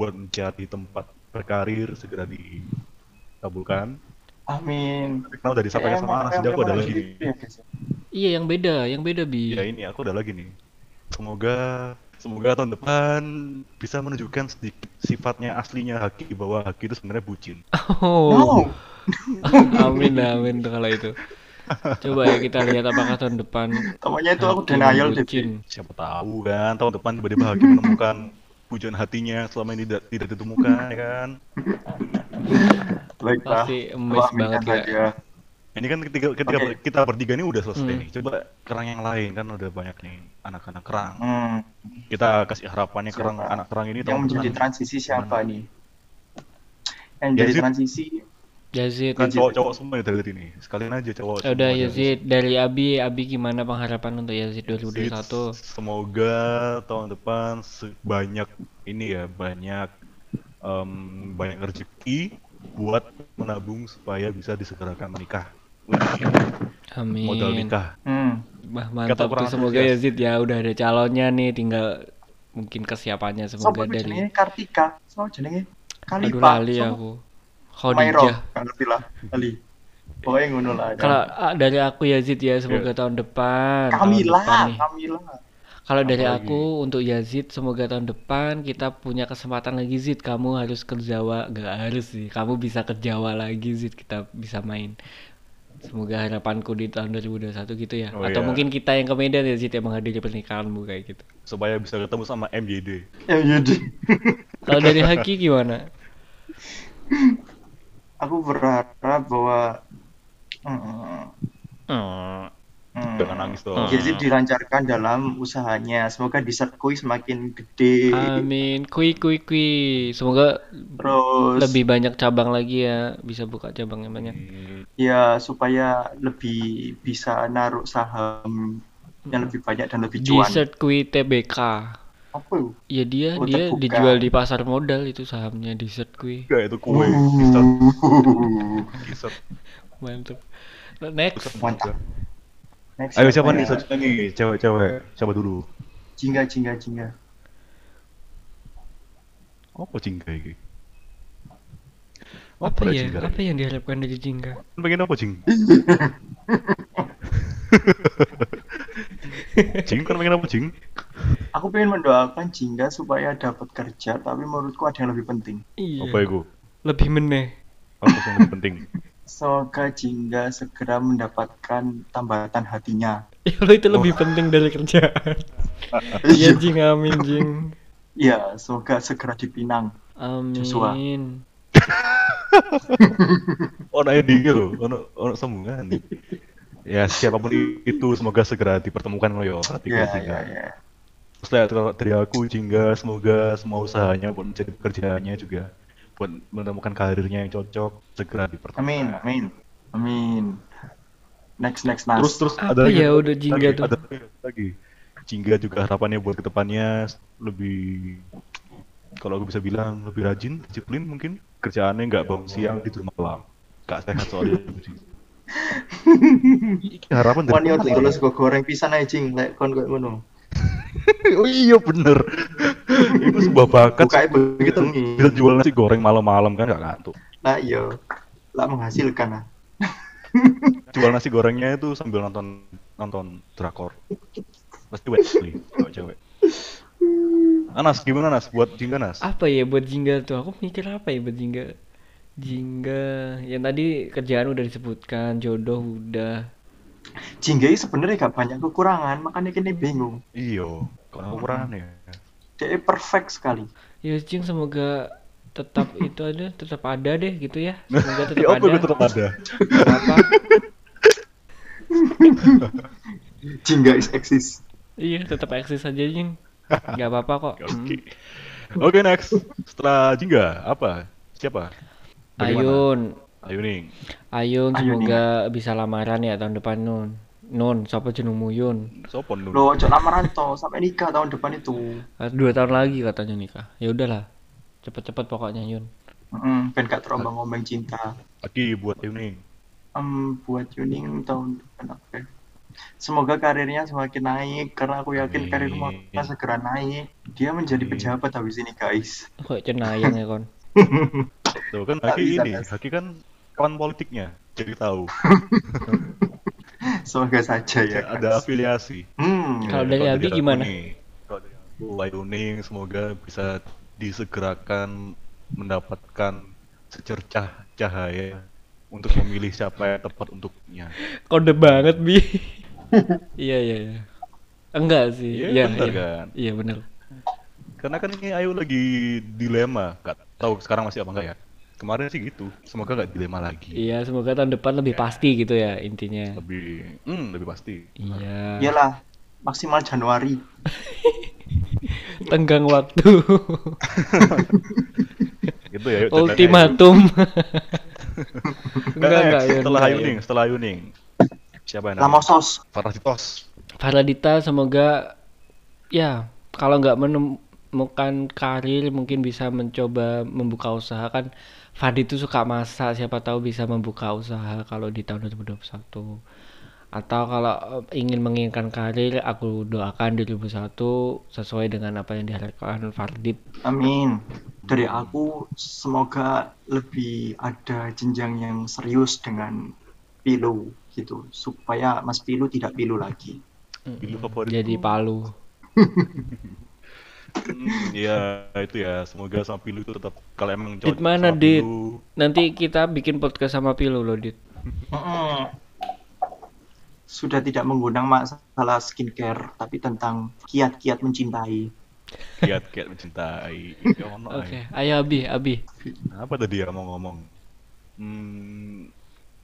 buat mencari tempat berkarir segera dikabulkan. Amin. Kenapa udah disampaikan sama Anas, jadi aku ada lagi nih. Ya, iya yang beda, yang beda Bi. Ya ini aku ada lagi nih. Semoga semoga tahun depan bisa menunjukkan sedikit sifatnya aslinya Haki bahwa Haki itu sebenarnya bucin. Oh, No. amin amin kalau itu. Coba ya kita lihat apakah tahun depan Namanya itu aku denial bucin. Siapa tahu kan tahun depan tiba-tiba Haki menemukan pujian hatinya selama ini tidak tidak ditemukan ya kan. Baiklah. Pasti emes banget ya. Ini kan ketika ketika Oke. kita bertiga ini udah selesai Hmm. nih. Coba kerang yang lain kan udah banyak nih anak-anak kerang. Hmm. Kita kasih harapannya kerang Siapa? anak kerang ini Yang menjadi transisi siapa nih? Yang Ya, jadi transisi Yazid. Kan cowok-cowok semua nih dari ini. Sekalian aja cowok. Ya udah Yazid dari Abi, Abi gimana pengharapan untuk Yazid Yazid, 2021? Semoga tahun depan banyak ini ya, banyak em, banyak rezeki buat menabung supaya bisa disegerakan menikah. Wih, Amin. modal nikah. Hmm. Wah, Kata mantap tuh semoga antusias. Yazid ya udah ada calonnya nih tinggal mungkin kesiapannya semoga jenenge dari Kartika. Sopo jenenge Aduh Kalipa. lali Sopo? aku. Khadijah. Gak ngerti lah. Kali. Pokoknya ngono lah. kan. Kalau ah, dari aku Yazid ya semoga tahun depan. tahun Kamila, depan nih. Kamila. Kalau dari Apa aku untuk Yazid semoga tahun depan kita punya kesempatan lagi Zid kamu harus ke Jawa gak harus sih kamu bisa ke Jawa lagi Zid kita bisa main semoga harapanku di tahun 2021 gitu ya Oh, atau iya. mungkin kita yang ke Medan ya Zid yang menghadiri pernikahanmu kayak gitu Supaya bisa ketemu sama MJD. Jadi. kalau dari Haki gimana Aku berharap bahwa hmm, Hmm. Hmm, Jangan nangis dong. Yazid dilancarkan dalam usahanya. Semoga diserkui semakin gede. Amin kui kui kui semoga Terus lebih banyak cabang lagi ya bisa buka cabang yang banyak Hmm, ya supaya lebih bisa naruh saham yang lebih banyak dan lebih cuan. Dessert kui TBK Apa itu? ya dia Oh, dia terbuka. dijual di pasar modal itu sahamnya Dessert kui Enggak itu kue. Bisa bisa Mantap. Next. bisa Mantap. Next, Ayo siapa nih? Nih, cewek-cewek. Siapa dulu? Jingga, jingga, jingga. Apa cingga iki? Apa ada ya? cingga? Apa yang diharapkan dari Jingga? Kan pengen apa cing? cing kan pengen apa cing? Aku pengen mendoakan Jingga supaya dapat kerja, tapi menurutku ada yang lebih penting. Iya. Apa itu? Lebih meneh. Apa yang lebih penting? Semoga Jingga segera mendapatkan tambatan hatinya. Ya itu lebih penting dari kerjaan. Iya Jing, amin Jing. Iya, semoga segera dipinang. Joshua. Amin. Oh, nah ini loh, ono ono sambungan nih. Ya siapa pun itu semoga segera dipertemukan lo yo. Hati Iya, Jingga. iya, iya. Terus lihat kalau dari aku Jingga semoga semua usahanya buat mencari pekerjaannya juga buat menemukan karirnya yang cocok segera dipertemukan. Amin, amin. Amin. Next, next, next. Terus terus Apa ada lagi, ya ada udah Jingga lagi, tuh? Ada lagi, ada lagi. Jingga juga harapannya buat ke depannya lebih kalau aku bisa bilang lebih rajin, disiplin mungkin kerjaannya nggak bangun siang tidur malam. Gak sehat soalnya. Harapan dari Wani mana? otot terus gue goreng pisan aja, Jing. Lek kon koyo ngono. Oh iya bener. Itu sebuah bakat. Bukain begitu. Bisa jual nasi goreng malam-malam kan gak ngantuk. Lah iya. Lah menghasilkan ah. Jual nasi gorengnya itu sambil nonton nonton drakor. Pasti wet sekali kalau cewek. Anas gimana Nas buat Jingga Nas? Apa ya buat Jingga tuh? Aku mikir apa ya buat Jingga? Jingga, yang tadi kerjaan udah disebutkan, jodoh udah. Jingga ini sebenarnya gak banyak kekurangan, makanya kini bingung. Iyo, kekurangan ya. Dia perfect sekali. Ya Jing semoga tetap itu ada, tetap ada deh gitu ya. Semoga tetap Ya apa ada. tetap ada. Apa? Jingga is exist. Iya, tetap eksis aja Jing. Gak apa-apa kok. Oke. Hmm. Oke next. Setelah Jingga apa? Siapa? Bagaimana? Ayun, Ayo nih. Ayun Ayun, semoga bisa lamaran ya tahun depan Nun. Nun, siapa jenengmu Yun? Sopon dulu. Lo ojo lamaran toh sampai nikah tahun depan itu. Ah, Dua tahun lagi katanya nikah. Ya udahlah, cepet-cepet pokoknya Yun. Heeh, ben gak terombang-ombang cinta. Lagi buat nih. Em, buat Yuning tahun depan ya? Semoga karirnya semakin naik karena aku yakin Amin. karirmu akan segera naik. Dia menjadi Amin. pejabat habis ini guys. Kok cenayang ya kon? Tuh kan Haki ini. Haki kan kawan politiknya. Jadi tahu. Semoga saja ya. Ada afiliasi. Hmm. Kalau dari Abi gimana? Kalau dari aku, semoga bisa disegerakan mendapatkan secercah cahaya untuk memilih siapa yang tepat untuknya. Kode banget bi. iya iya iya. Enggak sih. Iya, Iya bener iya. kan? Iya bener. Karena kan ini Ayu lagi dilema, nggak tahu sekarang masih apa enggak ya. Kemarin sih gitu, semoga nggak dilema lagi. Iya semoga tahun depan lebih pasti gitu ya intinya. Lebih, hmm, lebih pasti. Iya. Iyalah, maksimal Januari. Tenggang waktu. Gitu ya. Ultimatum. Enggak, enggak, Yun, setelah Yuning, Yun. setelah Yuning. Siapa yang Lamosos. Faraditos. Faradita semoga ya kalau nggak menemukan karir mungkin bisa mencoba membuka usaha kan Fadi itu suka masak siapa tahu bisa membuka usaha kalau di tahun 2021 atau kalau eh, ingin menginginkan karir aku doakan 2021 sesuai dengan apa yang diharapkan Fardit Amin. Dari aku semoga lebih ada jenjang yang serius dengan Pilu gitu supaya Mas Pilu tidak pilu lagi. Pilu favorit. jadi Palu Hmm, Iya, itu ya. Semoga sama Pilu itu tetap kalau emang Dit cocok mana sama Dit? Pilu, nanti kita bikin podcast sama Pilu loh Dit Mm-mm. Sudah tidak mengundang masalah skincare tapi tentang kiat-kiat mencintai. kiat-kiat mencintai. Ya, oke ay. ayo Abi Abi Apa tadi ya mau ngomong? Hmm,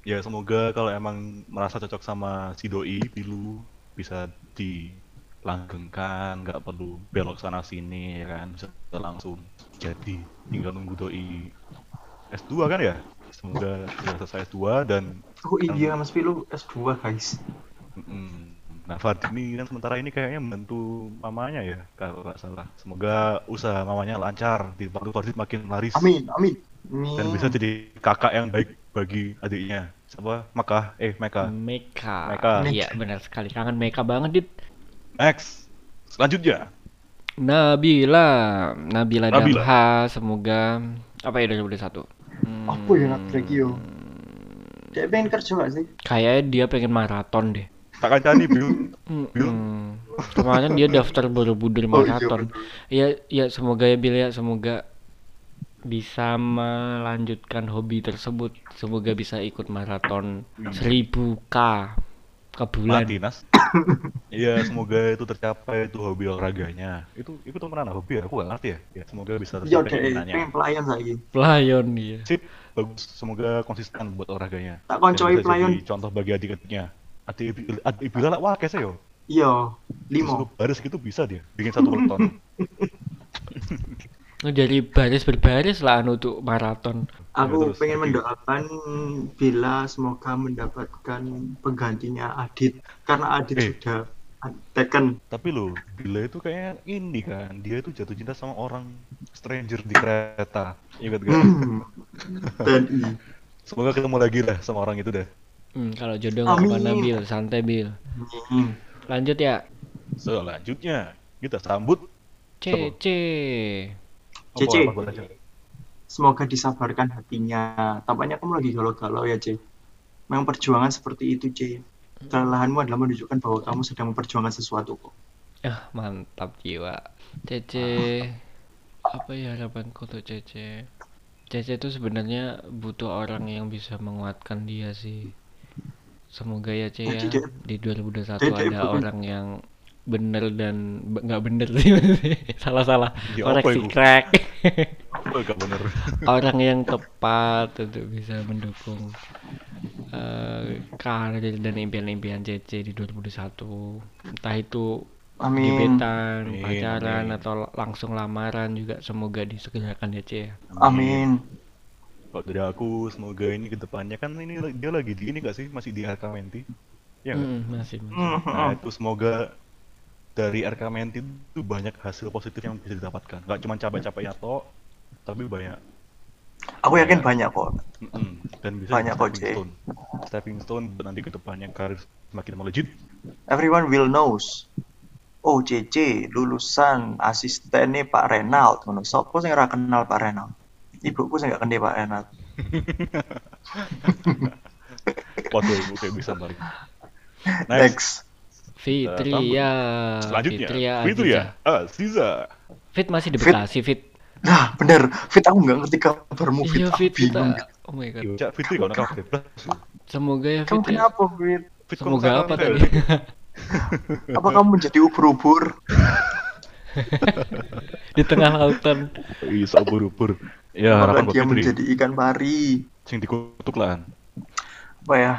ya semoga kalau emang merasa cocok sama si doi Pilu bisa dilanggengkan, nggak perlu belok sana sini ya kan, bisa langsung jadi tinggal nunggu doi S2 kan ya? Semoga sudah selesai S2 dan Oh iya Mas Pilu S2 guys. Mm, Nah, Fadli ini kan sementara ini kayaknya membantu mamanya ya, kalau nggak salah. Semoga usaha mamanya lancar, dibantu Fadli makin laris Amin, amin. Amin. dan bisa jadi kakak yang baik bagi adiknya. Siapa? Maka, eh Meka. Meka Meka. iya benar sekali kangen Meka banget Dit Next, selanjutnya. Nabila, Nabila, Nabila. Damha, semoga apa ya 2021? Hmm, Apa ya yo? Dia pengen kerja gak sih? Kayaknya dia pengen maraton deh. Tak kancani, Bil. Hmm, Kemarin dia daftar Borobudur Oh, iya, maraton. Ya, ya semoga ya Bil ya, semoga bisa melanjutkan hobi tersebut. Semoga bisa ikut maraton 1000K ke bulan. Mati, Nas. Iya, semoga itu tercapai itu hobi olahraganya. Itu itu temenan hobi ya? Aku gak ngerti ya. Ya, semoga bisa Iya tercapai pengen pelayan lagi. Pelayon dia. Sip, bagus. Semoga konsisten buat olahraganya. Tak koncoi pelayan. jadi Contoh bagi adik-adiknya. Adik adik Ibila lah wah kese yo. Iya, Lima. Baris gitu bisa dia. Bikin satu peloton. Nah, Dari baris berbaris lah anu untuk maraton. Aku Ya, terus, pengen lagi. mendoakan Bila semoga mendapatkan penggantinya Adit karena Adit Eh. sudah taken. Tapi lo, Bila itu kayaknya ini kan, dia itu jatuh cinta sama orang stranger di kereta. Ingat gak? Hmm. TNI. Semoga ketemu lagi lah sama orang itu dah. Hmm, kalau jodoh nggak ke mana Bil, santai Bil. Hmm. Lanjut ya. Selanjutnya, kita sambut CC. Apa- Cece. aja? Semoga disabarkan hatinya. Tampaknya kamu lagi galau-galau ya, C. Memang perjuangan seperti itu, C. Kelelahanmu adalah menunjukkan bahwa kamu sedang memperjuangkan sesuatu kok. Ah, mantap jiwa. CC. Apa ya harapanku untuk CC? CC itu sebenarnya butuh orang yang bisa menguatkan dia sih. Semoga ya C ya dia- di 2021 dia- dia ada bukan- orang yang bener dan nggak bener sih salah salah Ya, koreksi crack gak bener? orang yang tepat untuk bisa mendukung eh, karir dan impian-impian CC di 2021 entah itu Amin. gebetan, Amin, pacaran amin. atau langsung lamaran juga semoga disegerakan ya C ya. Amin. Kalau dari aku, semoga ini ke depannya kan ini dia lagi di ini gak sih? Masih di RK Menti? Ya? Hmm, masih, masih. Hmm, Nah itu semoga dari RK Menti itu banyak hasil positif yang bisa didapatkan. Gak cuma capek-capeknya toh, tapi banyak. Aku yakin banyak kok. Mm-mm. Dan bisa Banyak kok, stepping stone. Stepping stone buat nanti ke depannya karir semakin melejit. Everyone will knows. Oh, CC lulusan asistennya Pak Renald. Ngono. Sopo sing ora kenal Pak Renald? Ibuku sing gak kenal Pak Renald. Waduh, ibu kayak bisa balik. Next. Next. Fitria, Selanjutnya, Fitria, Fitria Aziza. Aziza. Fit masih di Fit. Bekasi, Fit. Nah, bener. Fit aku nggak ngerti kabarmu Fit. Iya, Fit bingung. kita. Oh my god. Iya, Cak Fitri kalau nakal bebas. Semoga ya Kamu Fit ya. kenapa, Fit? Fit Semoga apa tadi? Apa kamu menjadi ubur-ubur? di tengah lautan. Iya, ubur-ubur. Ya, harapan buat Fitri. menjadi ikan pari. Sing dikutuk lah. Apa ya?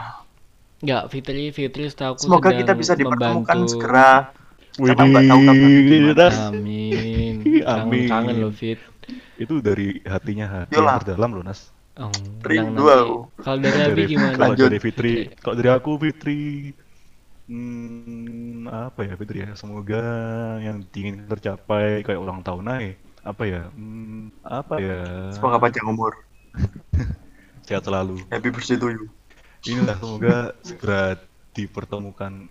Enggak, Fitri, Fitri setahu aku Semoga kita bisa dipertemukan segera. Tahu das. Amin. Amin. Kangen-kangen loh, Fit. Itu dari hatinya hati Yolah. yang terdalam loh, Nas. Oh, Rindu menang aku. Kalau dari Abi Dari, gimana? kalau Lanjut. dari Fitri, kalau dari aku Fitri, hmm, apa ya Fitri ya? Semoga yang ingin tercapai kayak ulang tahun naik. Apa ya? Hmm, apa ya? Semoga panjang umur. Sehat selalu. Happy birthday to you. Inilah semoga segera dipertemukan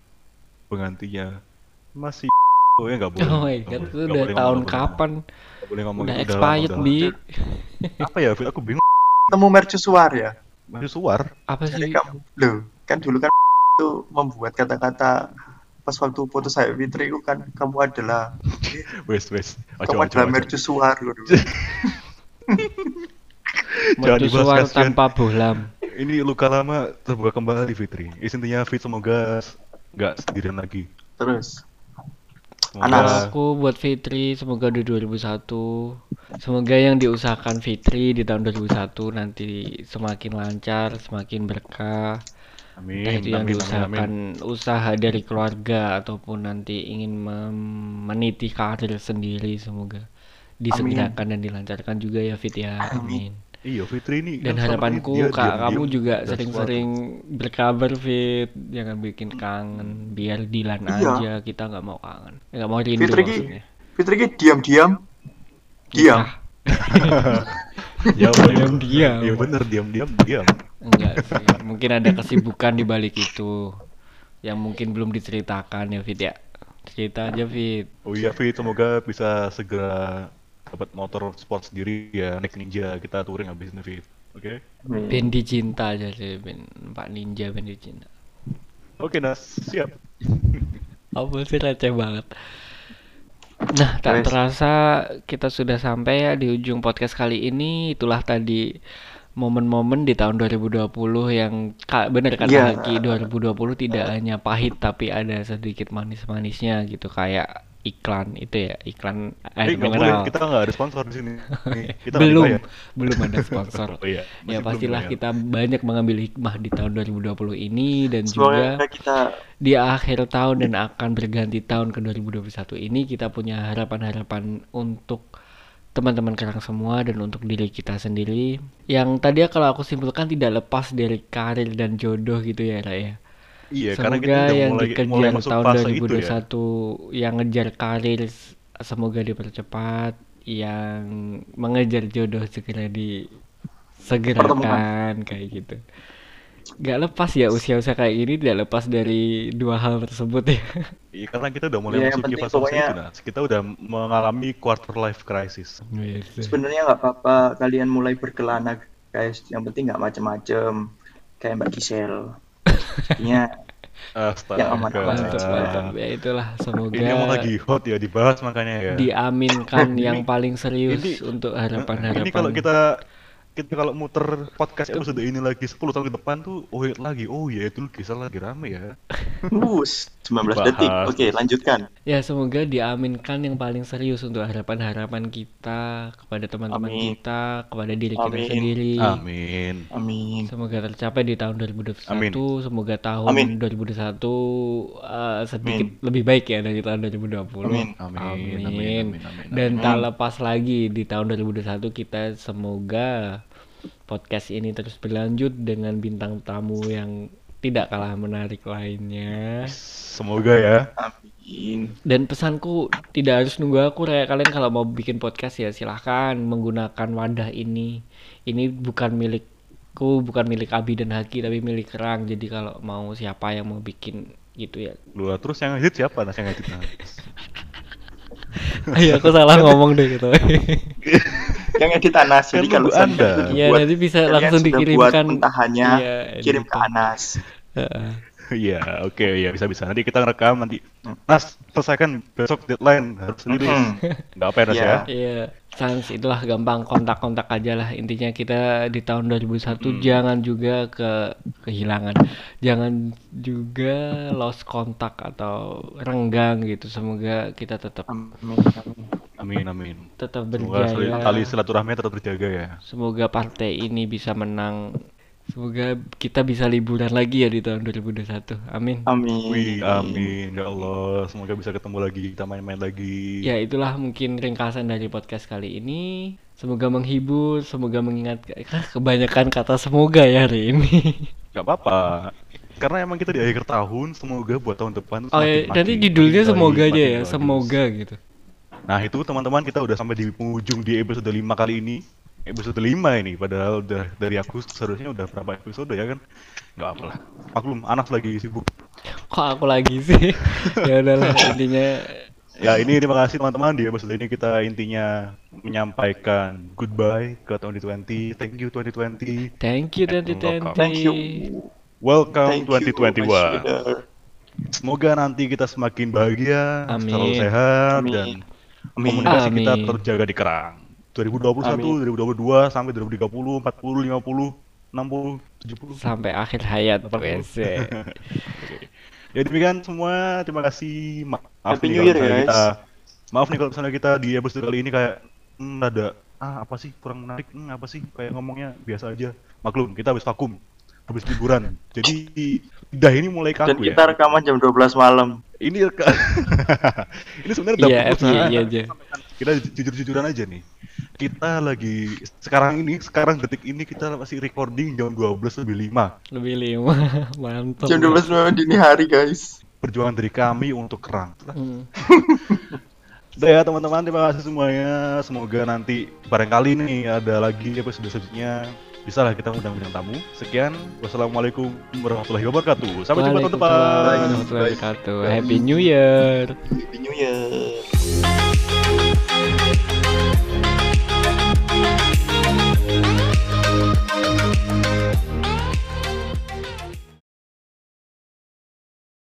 penggantinya. Masih Oh ya nggak boleh. Oh my nggak god, boleh, itu udah tahun kapan? Boleh ngomong Udah itu, expired, udah Bi. Apa ya? Fit? Aku bingung. Temu mercusuar ya. Masih suar. Apa Jadi sih? kamu, loh, kan dulu kan itu membuat kata-kata pas waktu foto saya Fitri itu kan kamu adalah Wes wes. Kamu adalah mercusuar dibahas, Mercusuar tanpa bohlam. Ini luka lama terbuka kembali Fitri. Intinya Fit semoga nggak sendirian lagi. Terus Anas. Aku buat Fitri semoga di 2001 Semoga yang diusahakan Fitri di tahun 2001 nanti semakin lancar, semakin berkah. Amin, Entah itu yang amin, amin, diusahakan amin. usaha dari keluarga ataupun nanti ingin meniti karir sendiri semoga disegerakan dan dilancarkan juga ya Fit ya. Amin Iya Fitri ini dan kan harapanku ini dia kak diam-diam kamu juga dan sering-sering berkabar Fit jangan bikin kangen biar Dilan Iya. aja kita nggak mau kangen nggak mau rindu Fitri maksudnya Fitri diam-diam diam. Suatu- ya bener. Diam-diam. Iya bener diam-diam diam. enggak sih mungkin ada kesibukan di balik itu yang mungkin belum diceritakan ya Fit ya cerita aja Fit Oh iya Fit semoga bisa segera dapat motor sport sendiri ya naik ninja kita touring habis ini Fit. Oke. Bendi cinta aja sih Ben Pak Ninja Bendi cinta Oke Nas siap. apa sih receh banget Nah, tak Wes. terasa kita sudah sampai ya di ujung podcast kali ini. Itulah tadi momen-momen di tahun 2020 yang bener kata Iya. Haki 2020 tidak hanya pahit tapi ada sedikit manis-manisnya gitu kayak iklan itu ya iklan Eh air boleh mineral. kita nggak ada sponsor di sini. Nih, kita belum belum ada sponsor. Oh iya. ya masih pastilah kita banyak mengambil hikmah di tahun 2020 ini dan Semoga juga kita di akhir tahun dan akan berganti tahun ke 2021 ini kita punya harapan-harapan untuk teman-teman kerang semua dan untuk diri kita sendiri yang tadi ya kalau aku simpulkan tidak lepas dari karir dan jodoh gitu ya Ra ya. Iya karena kita Semoga udah yang mulai dikejar mulai masuk tahun fase itu 2021 ya. yang ngejar karir semoga dipercepat, yang mengejar jodoh segera disegerakan kayak gitu. Gak lepas ya usia-usia kayak gini tidak lepas dari dua hal tersebut ya. Iya karena kita udah mulai Iya, yang masuk fase-fase pokoknya- itu Nas. Kita udah mengalami quarter life crisis. sebenarnya nggak apa-apa kalian mulai berkelana guys. Yang penting nggak macem-macem kayak Mbak Gisel. Intinya Astaga. Yang aman-aman Mantap. Ya itulah semoga Ini emang lagi hot ya dibahas makanya ya. diaminkan Ini- yang paling serius ini- untuk harapan-harapan. Ini kalau kita kita kalau muter podcast episode ini lagi 10 tahun ke depan tuh oh iya lagi oh iya itu kisah lagi rame ya. Us 19 Dibahas. detik. Oke, lanjutkan. Ya semoga diaminkan yang paling serius untuk harapan-harapan kita kepada teman-teman Amin. kita, kepada diri kita Amin. sendiri. Amin. Amin. Semoga tercapai di tahun 2021. Amin. Semoga tahun Amin. 2021 eh, sedikit lebih baik ya dari tahun 2020. Amin. Amin, amin, amin, amin, Dan amin. tak lepas lagi di tahun 2021 kita semoga podcast ini terus berlanjut dengan bintang tamu yang tidak kalah menarik lainnya. Semoga ya. Amin. Dan pesanku tidak harus nunggu aku kayak kalian kalau mau bikin podcast ya silahkan menggunakan wadah ini. Ini bukan milikku, bukan milik Abi dan Haki tapi milik Kerang. Jadi kalau mau siapa yang mau bikin gitu ya. Lu terus yang edit siapa Nas yang edit Nas? Ayo aku salah ngomong deh gitu. Yang edit Anas. Jadi Kan kalau Anda. Iya buat- nanti bisa langsung sudah dikirimkan. buat mentahannya, Iya, kirim ke. Anas. Heeh. Iya, oke, ya bisa bisa. Nanti kita rekam nanti. Nas, selesaikan besok deadline harus rilis. Hmm. Nggak apa ya Nas Iya. ya? Iya, sans itulah gampang kontak-kontak aja lah. Intinya kita di tahun 2021 Hmm. jangan juga ke kehilangan. Jangan juga lost kontak atau renggang gitu. Semoga kita tetap Amin. Amin. Amin tetap Semoga berjaya. tali silaturahmi tetap terjaga ya. Semoga partai ini bisa menang. Semoga kita bisa liburan lagi ya di tahun 2021. Amin. Amin. Wih, amin ya Allah. Semoga bisa ketemu lagi, kita main-main lagi. Ya itulah mungkin ringkasan dari podcast kali ini. Semoga menghibur, semoga mengingatkan. Ah, kebanyakan kata semoga ya hari ini. Gak apa-apa. Karena emang kita di akhir tahun, semoga buat tahun depan Oh ya, nanti judulnya semoga aja ya, semoga gitu. Nah itu teman-teman kita udah sampai di penghujung di episode 5 kali ini Episode 5 ini, padahal udah dari aku seharusnya udah berapa episode ya kan Gak apa lah, maklum anak lagi sibuk Kok aku lagi sih? ya udahlah intinya Ya ini terima kasih teman-teman di episode ini kita intinya menyampaikan goodbye ke 2020 Thank you 2020 thank you And 2020. Thank you. Welcome Thank you, 2021 Mas Yuda. Semoga nanti kita semakin bahagia, Amin. selalu sehat Amin. dan Amin. komunikasi kita Amin. terjaga di kerang. 2021, Amin. 2022 sampai 2030, 40, 50, 60, 70. Sampai akhir hayat 80. WC. Ya demikian semua, terima kasih. Ma- Maaf Happy nih New Year, misalnya guys. kita Maaf nih kalau misalnya kita di episode kali ini kayak hmm, ada ah apa sih kurang menarik, hmm, apa sih kayak ngomongnya biasa aja. Maklum, kita habis vakum, habis liburan. Jadi lidah ini mulai Dan kaku kita ya. rekaman jam 12 malam. Ini ini sebenarnya udah Iya, usaha. FYI aja. Kita jujur-jujuran aja nih. Kita lagi sekarang ini, sekarang detik ini kita masih recording jam 12 lebih 5. Lebih lima, mantap. Jam 12 malam dini hari, guys. Perjuangan dari kami untuk kerang. Hmm. Udah ya teman-teman, terima kasih semuanya. Semoga nanti barangkali nih ada lagi episode selanjutnya. Bisa lah kita undang bintang tamu. Sekian, wassalamualaikum warahmatullahi wabarakatuh. Sampai jumpa tahun depan. Warahmatullahi wabarakatuh. Happy New Year. Happy New Year.